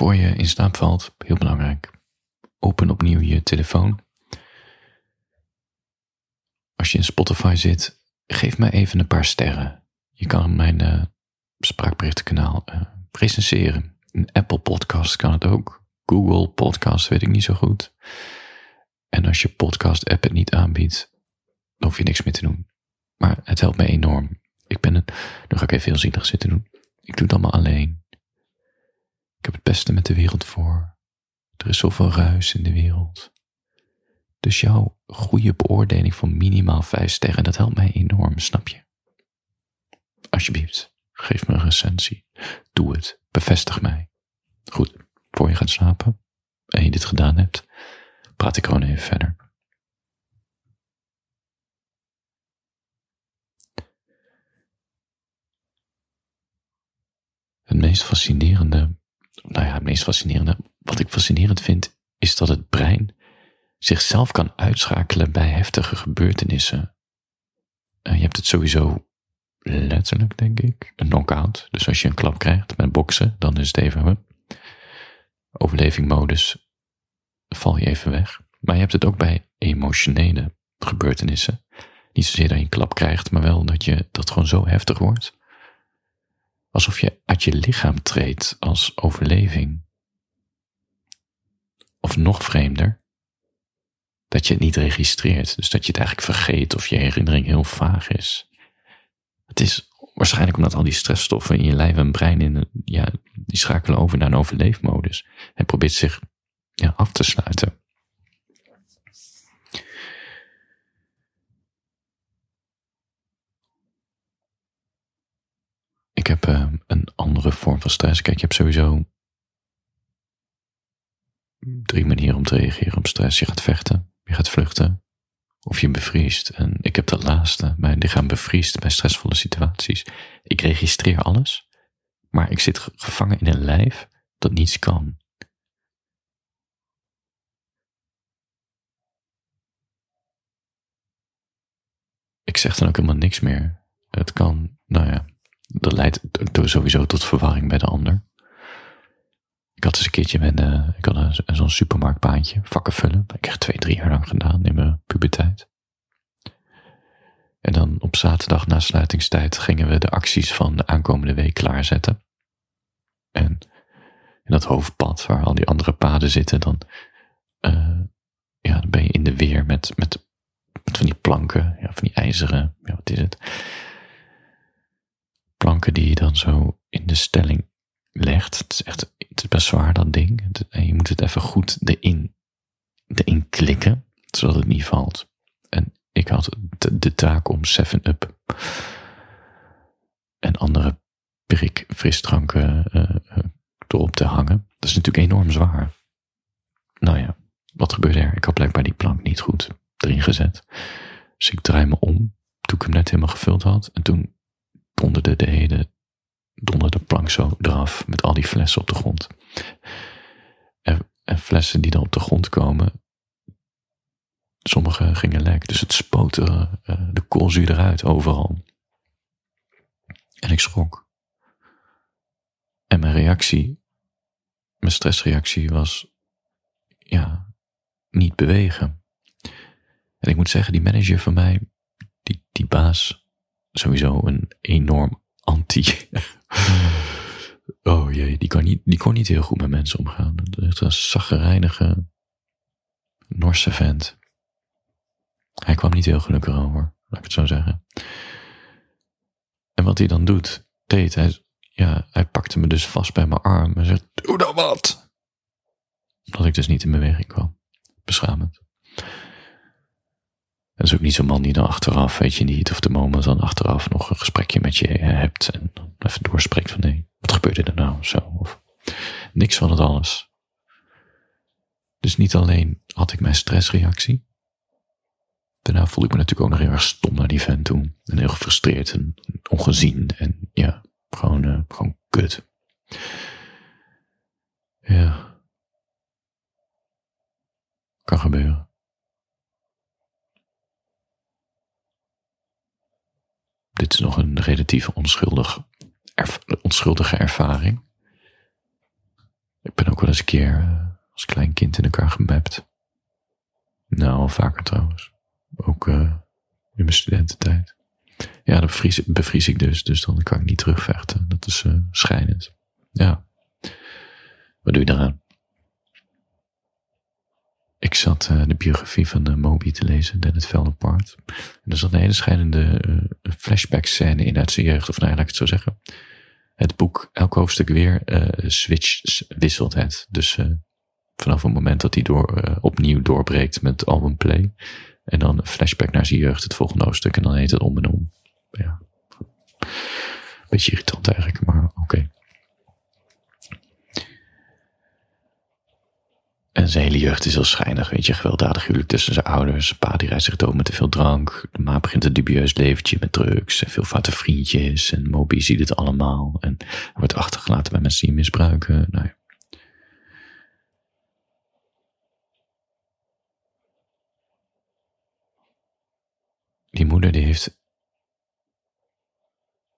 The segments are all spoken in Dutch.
Voor je in slaap valt, heel belangrijk. Open opnieuw je telefoon. Als je in Spotify zit, geef mij even een paar sterren. Je kan mijn uh, spraakberichtenkanaal uh, recenseren. Een Apple Podcast kan het ook. Google Podcast weet ik niet zo goed. En als je podcast app het niet aanbiedt, dan hoef je niks meer te doen. Maar het helpt mij enorm. Ik ben het, nu ga ik even heel zielig zitten doen. Ik doe het allemaal alleen. Ik heb het beste met de wereld voor. Er is zoveel ruis in de wereld. Dus jouw goede beoordeling van minimaal vijf sterren, dat helpt mij enorm, snap je? Alsjeblieft, geef me een recensie. Doe het. Bevestig mij. Goed, voor je gaat slapen en je dit gedaan hebt, praat ik gewoon even verder. Het meest fascinerende, nou ja, het meest fascinerende, wat ik fascinerend vind, is dat het brein zichzelf kan uitschakelen bij heftige gebeurtenissen. Uh, je hebt het sowieso letterlijk, denk ik, een knockout. Dus als je een klap krijgt met boksen, dan is het even overlevingmodus, val je even weg. Maar je hebt het ook bij emotionele gebeurtenissen. Niet zozeer dat je een klap krijgt, maar wel dat je dat gewoon zo heftig wordt. Alsof je uit je lichaam treedt als overleving. Of nog vreemder, dat je het niet registreert. Dus dat je het eigenlijk vergeet of je herinnering heel vaag is. Het is waarschijnlijk omdat al die stressstoffen in je lijf en brein in, ja, die schakelen over naar een overleefmodus. En probeert zich ja, af te sluiten. Uh, een andere vorm van stress. Kijk, je hebt sowieso drie manieren om te reageren op stress. Je gaat vechten, je gaat vluchten, of je bevriest. En ik heb dat laatste. Mijn lichaam bevriest bij stressvolle situaties. Ik registreer alles, maar ik zit gevangen in een lijf dat niets kan. Ik zeg dan ook helemaal niks meer. Het kan, nou ja, dat leidt sowieso tot verwarring bij de ander. Ik had eens een keertje met, uh, ik had zo'n supermarktbaantje, vakken vullen. Dat heb ik echt twee, drie jaar lang gedaan in mijn puberteit. En dan op zaterdag na sluitingstijd gingen we de acties van de aankomende week klaarzetten. En in dat hoofdpad waar al die andere paden zitten, dan, uh, ja, dan ben je in de weer met, met, met van die planken, ja, van die ijzeren, ja, wat is het? Planken die je dan zo in de stelling legt. Het is echt het is best zwaar, dat ding. En je moet het even goed erin, erin klikken, zodat het niet valt. En ik had de, taak om 7-up en andere prik frisdranken uh, erop te hangen. Dat is natuurlijk enorm zwaar. Nou ja, wat gebeurde er? Ik had blijkbaar die plank niet goed erin gezet. Dus ik draai me om toen ik hem net helemaal gevuld had. En toen donderde de hele donderde plank zo eraf met al die flessen op de grond. En, en flessen die dan op de grond komen, sommige gingen lek. Dus het spoot uh, de koolzuur eruit overal. En ik schrok. En mijn reactie, mijn stressreactie was, ja, niet bewegen. En ik moet zeggen, die manager van mij, die, die baas, sowieso een enorm anti. oh jee, die kon, niet, die kon niet heel goed met mensen omgaan. Was een zaggerijnige, Norse vent. Hij kwam niet heel gelukkig over, laat ik het zo zeggen. En wat hij dan doet, deed hij, ja, hij pakte me dus vast bij mijn arm en zei, doe dan wat. Dat ik dus niet in beweging kwam. Beschamend. Dat is ook niet zo'n man die dan achteraf, weet je niet, of de moment dan achteraf nog een gesprekje met je hebt en even doorspreekt van nee, wat gebeurde er nou zo? Of niks van het alles. Dus niet alleen had ik mijn stressreactie, daarna voelde ik me natuurlijk ook nog heel erg stom naar die vent toe. En heel gefrustreerd en ongezien en ja, gewoon, uh, gewoon kut. Ja. Kan gebeuren. Dit is nog een onschuldig, onschuldige ervaring. Ik ben ook wel eens een keer uh, als klein kind in elkaar gemapt. Nou, al vaker trouwens. Ook uh, in mijn studententijd. Ja, dan bevries, bevries, ik dus, dus dan kan ik niet terugvechten. Dat is uh, schijnend. Ja. Wat doe je daaraan? Ik uh, de biografie van de Moby te lezen, Dennis Veldenpart. En er zat een hele schijnende uh, flashback scène in uit zijn jeugd, of nou, laat ik het zo zeggen. Het boek, elk hoofdstuk weer, uh, switch, wisselt het. Dus vanaf het moment dat hij door, opnieuw doorbreekt met album play. En dan een flashback naar zijn jeugd, het volgende hoofdstuk. En dan heet het om en om. Ja. Beetje irritant eigenlijk, maar oké. En zijn hele jeugd is heel schijnig, weet je, gewelddadig huwelijk tussen zijn ouders. Pa die rijdt zich dood met te veel drank. De ma begint een dubieus leventje met drugs en veel foute vriendjes. En Moby ziet het allemaal. En wordt achtergelaten bij mensen die hem misbruiken. Nou. Die moeder die heeft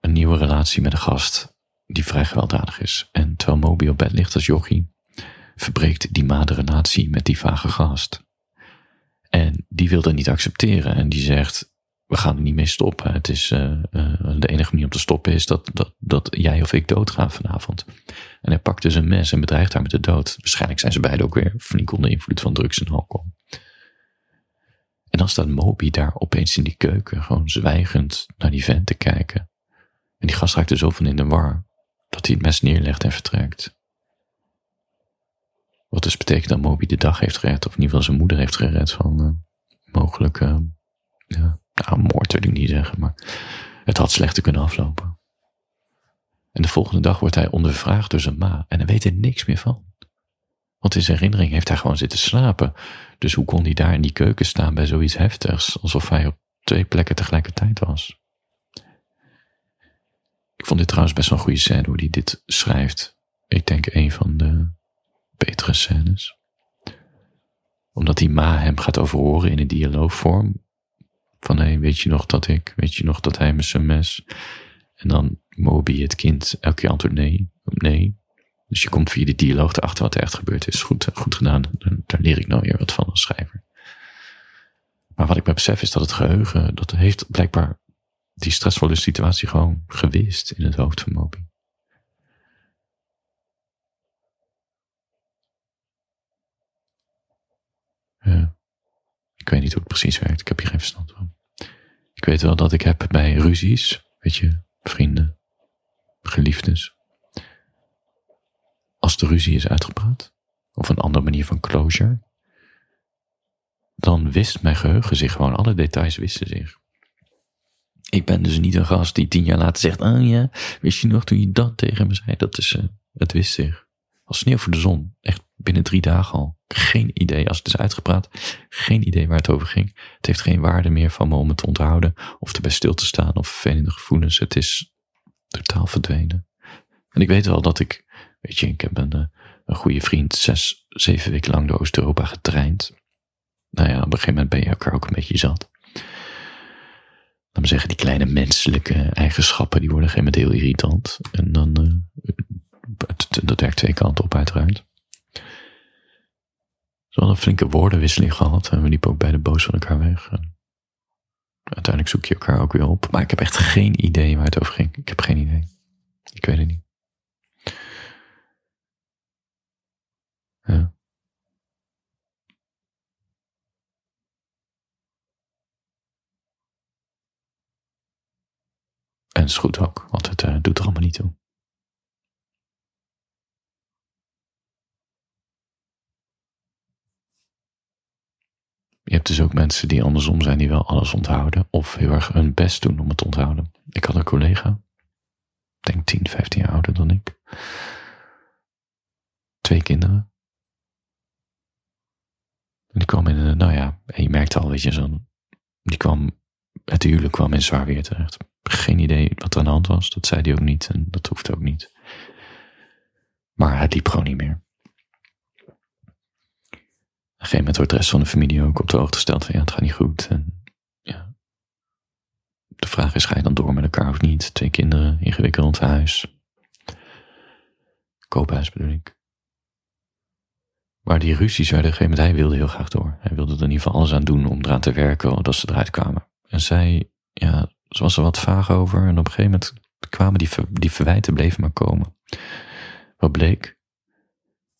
een nieuwe relatie met een gast die vrij gewelddadig is. En terwijl Moby op bed ligt als jochie, verbreekt die ma de relatie met die vage gast. En die wil dat niet accepteren en die zegt, we gaan er niet mee stoppen. Het is, uh, uh, de enige manier om te stoppen is dat, dat, dat jij of ik doodgaan vanavond. En hij pakt dus een mes en bedreigt haar met de dood. Waarschijnlijk zijn ze beiden ook weer flink onder invloed van drugs en alcohol. En dan staat Moby daar opeens in die keuken, gewoon zwijgend naar die vent te kijken. En die gast raakt er zo van in de war, dat hij het mes neerlegt en vertrekt. Wat dus betekent dat Moby de dag heeft gered, of in ieder geval zijn moeder heeft gered van uh, mogelijke, uh, ja, nou, moord wil ik niet zeggen, maar het had slechter kunnen aflopen. En de volgende dag wordt hij ondervraagd door zijn ma en hij weet er niks meer van. Want in zijn herinnering heeft hij gewoon zitten slapen. Dus hoe kon hij daar in die keuken staan bij zoiets heftigs, alsof hij op twee plekken tegelijkertijd was? Ik vond dit trouwens best wel een goede scène hoe hij dit schrijft. Ik denk een van de betere scènes. Omdat die ma hem gaat overhoren in een dialoogvorm. Van hé, hey, weet je nog dat ik, weet je nog dat hij met zijn mes. En dan Moby, het kind, elke keer antwoordt nee, nee. Dus je komt via die dialoog erachter wat er echt gebeurd is. Goed, goed gedaan. Daar leer ik nou weer wat van als schrijver. Maar wat ik me besef is dat het geheugen, dat heeft blijkbaar die stressvolle situatie gewoon gewist in het hoofd van Moby. Ik weet niet hoe het precies werkt. Ik heb hier geen verstand van. Ik weet wel dat ik heb bij ruzies, weet je, vrienden, geliefdes. Als de ruzie is uitgepraat, of een andere manier van closure, dan wist mijn geheugen zich gewoon, alle details wisten zich. Ik ben dus niet een gast die tien jaar later zegt, ah ja, wist je nog toen je dat tegen me zei? Dat is, uh, het wist zich. Als sneeuw voor de zon. Echt binnen drie dagen al. Geen idee, als het is uitgepraat, geen idee waar het over ging. Het heeft geen waarde meer van me om het te onthouden, of erbij stil te staan, of vervelende gevoelens. Het is totaal verdwenen. En ik weet wel dat ik, weet je, ik heb een, eh, een goede vriend zes, zeven weken lang door Oost-Europa getraind. Nou ja, op een gegeven moment ben je elkaar ook een beetje zat. Laat me zeggen, die kleine menselijke eigenschappen, die worden op een gegeven moment heel irritant. En dan, dat werkt twee kanten op uiteraard. Ze hadden een flinke woordenwisseling gehad en we liepen ook beide boos van elkaar weg. uiteindelijk zoek je elkaar ook weer op. Maar ik heb echt geen idee waar het over ging. Ik heb geen idee. Ik weet het niet. Ja. En het is goed ook, want het uh, doet er allemaal niet toe. Je hebt dus ook mensen die andersom zijn, die wel alles onthouden. Of heel erg hun best doen om het onthouden. Ik had een collega, denk 10, 15 jaar ouder dan ik. Twee kinderen. En die kwam in een, nou ja, en je merkte al, weet je, zo'n, die kwam, het huwelijk kwam in zwaar weer terecht. Geen idee wat er aan de hand was, dat zei hij ook niet en dat hoeft ook niet. Maar het liep gewoon niet meer een gegeven moment wordt de rest van de familie ook op de hoogte gesteld van ja, het gaat niet goed. En ja. De vraag is, ga je dan door met elkaar of niet? Twee kinderen, ingewikkeld huis. Koophuis bedoel ik. Maar die ruzies werden, een hij wilde heel graag door. Hij wilde er in ieder geval alles aan doen om eraan te werken, dat ze eruit kwamen. En zij, ja, ze was er wat vaag over. En op een gegeven moment kwamen die, die verwijten bleven maar komen. Wat bleek?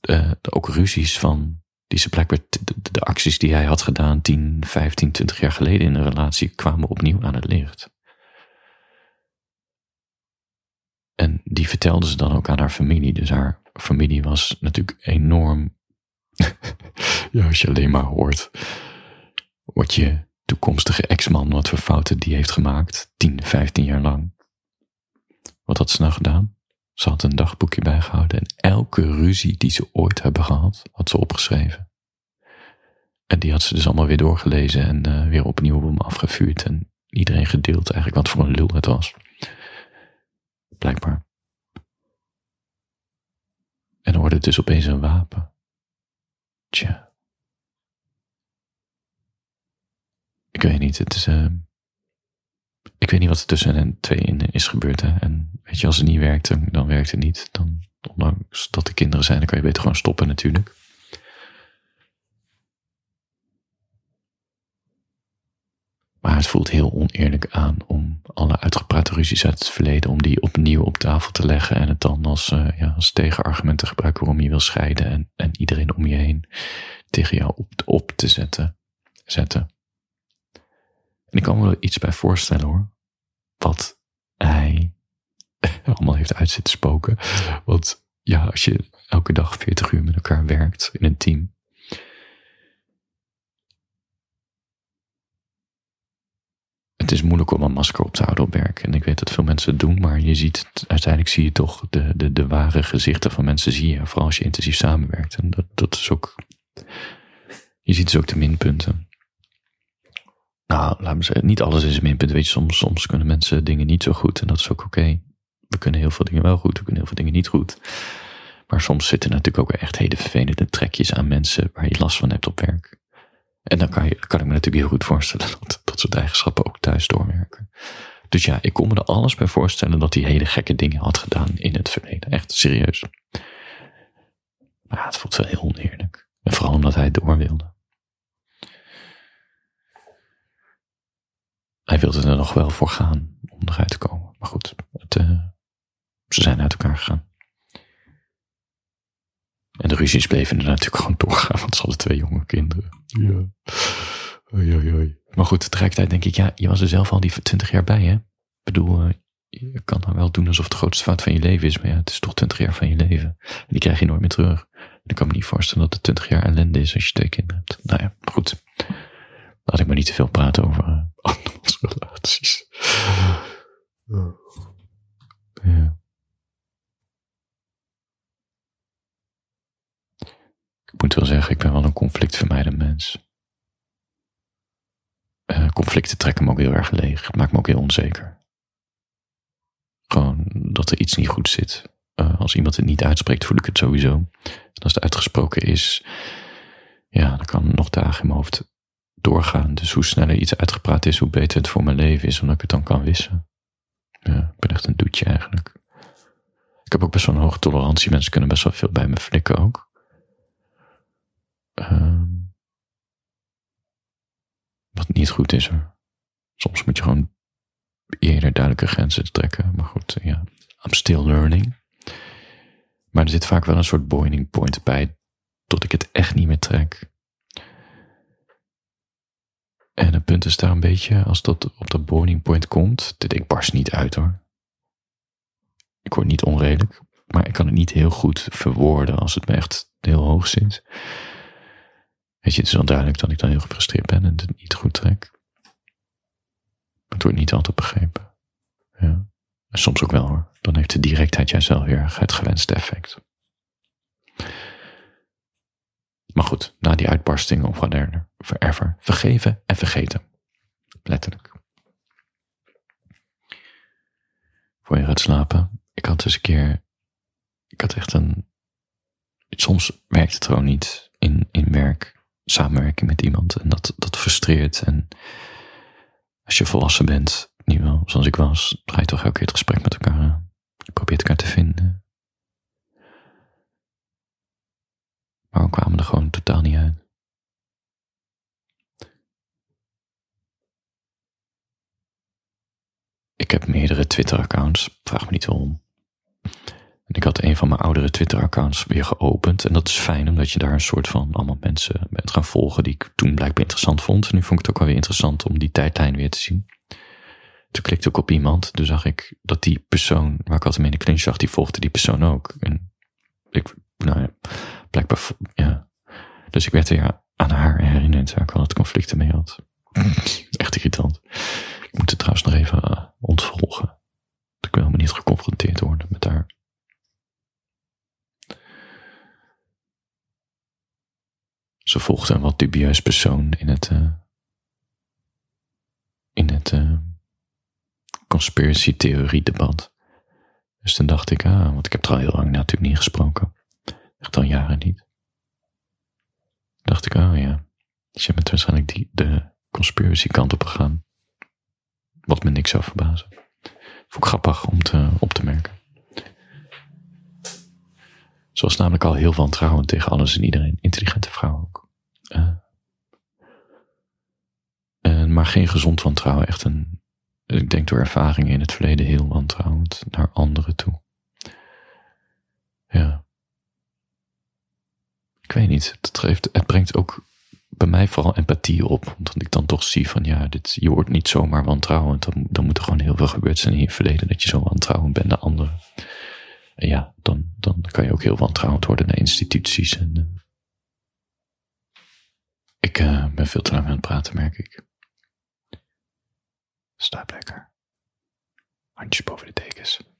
De ook ruzies van die ze blijkbaar, de, acties die hij had gedaan 10, 15, 20 jaar geleden in een relatie kwamen opnieuw aan het licht. En die vertelde ze dan ook aan haar familie. Dus haar familie was natuurlijk enorm. ja, als je alleen maar hoort wat je toekomstige ex-man, wat voor fouten die heeft gemaakt, 10, 15 jaar lang. Wat had ze nou gedaan? Ze had een dagboekje bijgehouden en elke ruzie die ze ooit hebben gehad, had ze opgeschreven. En die had ze dus allemaal weer doorgelezen en uh, weer opnieuw op hem afgevuurd en iedereen gedeeld eigenlijk wat voor een lul het was. Blijkbaar. En wordt het dus opeens een wapen. Tja. Ik weet niet, het is... Uh, ik weet niet wat er tussen hen twee in is gebeurd. Hè? En weet je, als het niet werkt, dan werkt het niet. Dan, ondanks dat de kinderen zijn, dan kan je beter gewoon stoppen natuurlijk. Maar het voelt heel oneerlijk aan om alle uitgeprate ruzies uit het verleden, om die opnieuw op tafel te leggen en het dan als, uh, ja, als tegenargument te gebruiken waarom je wil scheiden en, en iedereen om je heen tegen jou op, op te zetten. zetten. En ik kan me wel iets bij voorstellen hoor. Wat heeft uitzitten spoken. Want ja, als je elke dag 40 uur met elkaar werkt in een team. Het is moeilijk om een masker op te houden op werk. En ik weet dat veel mensen het doen, maar je ziet, uiteindelijk zie je toch de, de, de ware gezichten van mensen, zie je, vooral als je intensief samenwerkt. En dat, dat is ook, je ziet dus ook de minpunten. Nou, laat me zeggen, niet alles is een minpunt. Weet je, soms, soms kunnen mensen dingen niet zo goed en dat is ook oké. We kunnen heel veel dingen wel goed, we kunnen heel veel dingen niet goed. Maar soms zitten natuurlijk ook echt hele vervelende trekjes aan mensen waar je last van hebt op werk. En dan kan, je, kan ik me natuurlijk heel goed voorstellen dat dat soort eigenschappen ook thuis doorwerken. Dus ja, ik kon me er alles bij voorstellen dat hij hele gekke dingen had gedaan in het verleden. Echt serieus. Maar het voelt wel heel oneerlijk. En vooral omdat hij door wilde. Hij wilde er nog wel voor gaan om eruit te komen. Maar goed, het, uh, ze zijn uit elkaar gegaan. En de ruzies bleven er natuurlijk gewoon doorgaan, want ze hadden twee jonge kinderen. Ja. Oei, oei, oei. Maar goed, tegelijkertijd denk ik, ja, je was er zelf al die 20 jaar bij, hè? Ik bedoel, uh, je kan dan wel doen alsof het de grootste fout van je leven is, maar ja, het is toch 20 jaar van je leven. En die krijg je nooit meer terug. En ik kan me niet voorstellen dat het 20 jaar ellende is als je twee kinderen hebt. Nou ja, goed. Laat ik maar niet te veel praten over uh, andermans relaties. Ja. Ik moet wel zeggen, ik ben wel een conflictvermijdend mens. Uh, conflicten trekken me ook heel erg leeg. Het maakt me ook heel onzeker. Gewoon dat er iets niet goed zit. Uh, als iemand het niet uitspreekt, voel ik het sowieso. Als het uitgesproken is, ja, dan kan nog dagen in mijn hoofd doorgaan. Dus hoe sneller iets uitgepraat is, hoe beter het voor mijn leven is, omdat ik het dan kan wissen. Ja, ik ben echt een doetje eigenlijk. Ik heb ook best wel een hoge tolerantie. Mensen kunnen best wel veel bij me flikken ook. Um, wat goed is er. Soms moet je gewoon eerder duidelijke grenzen trekken. Maar goed, ja. I'm still learning. Maar er zit vaak wel een soort boiling point bij. Tot ik het echt niet meer trek. En het punt is daar een beetje, als dat op dat boiling point komt, dit ik barst niet uit hoor. Ik word niet onredelijk, maar ik kan het niet heel goed verwoorden als het me echt heel hoog zit. Weet je, het is wel duidelijk dat ik dan heel gefrustreerd ben en het niet goed trek. Het wordt niet altijd begrepen. Ja. En soms ook wel hoor. Dan heeft de directheid juist wel weer het gewenste effect. Maar goed, na die uitbarsting of whatever, forever, vergeven en vergeten. Letterlijk. Voor je gaat slapen. Ik had dus een keer, ik had echt een, soms werkt het gewoon niet in, in werk, samenwerking met iemand. En dat, dat frustreert. En als je volwassen bent, niet wel zoals ik was, draai je toch elke keer het gesprek met elkaar aan. Je probeert elkaar te vinden. Maar we kwamen er gewoon totaal niet uit. Ik heb meerdere Twitter-accounts, vraag me niet waarom. En ik had een van mijn oudere Twitter-accounts weer geopend. En dat is fijn, omdat je daar een soort van allemaal mensen bent gaan volgen die ik toen blijkbaar interessant vond. En nu vond ik het ook wel weer interessant om die tijdlijn weer te zien. Toen klikte ik op iemand, toen zag ik dat die persoon, waar ik altijd mee in de clinch zag, die volgde die persoon ook. En ik, nou ja, blijkbaar, ja. Dus ik werd er aan haar herinnerd waar ik al het conflicten mee had. Echt irritant. Ik moet het trouwens nog even uh, ontvolgen. Ik wil helemaal niet geconfronteerd worden met haar. Ze volgde een wat dubieus persoon in het, uh, in het uh, conspiracy theorie debat. Dus toen dacht ik, ah, want ik heb er al heel lang natuurlijk niet gesproken. Echt al jaren niet. Dacht ik, oh ja, dus je bent waarschijnlijk die, de conspiracy kant op gegaan. Wat me niks zou verbazen. Vond ik grappig om te, op te merken. Ze was namelijk al heel wantrouwend tegen alles en iedereen. Intelligente vrouw. En, maar geen gezond wantrouwen. Echt een, ik denk door ervaring in het verleden heel wantrouwend naar anderen toe. Ja. Ik weet niet. Het, het brengt ook bij mij vooral empathie op. Omdat ik dan toch zie van ja, dit, je wordt niet zomaar wantrouwend. Dan, dan moet er gewoon heel veel gebeurd zijn in je verleden dat je zo wantrouwend bent naar anderen. En ja, dan, dan kan je ook heel wantrouwend worden naar instituties. En, uh, ik uh, ben veel te lang aan het praten, merk ik. Slaap lekker. Handjes boven de dekens.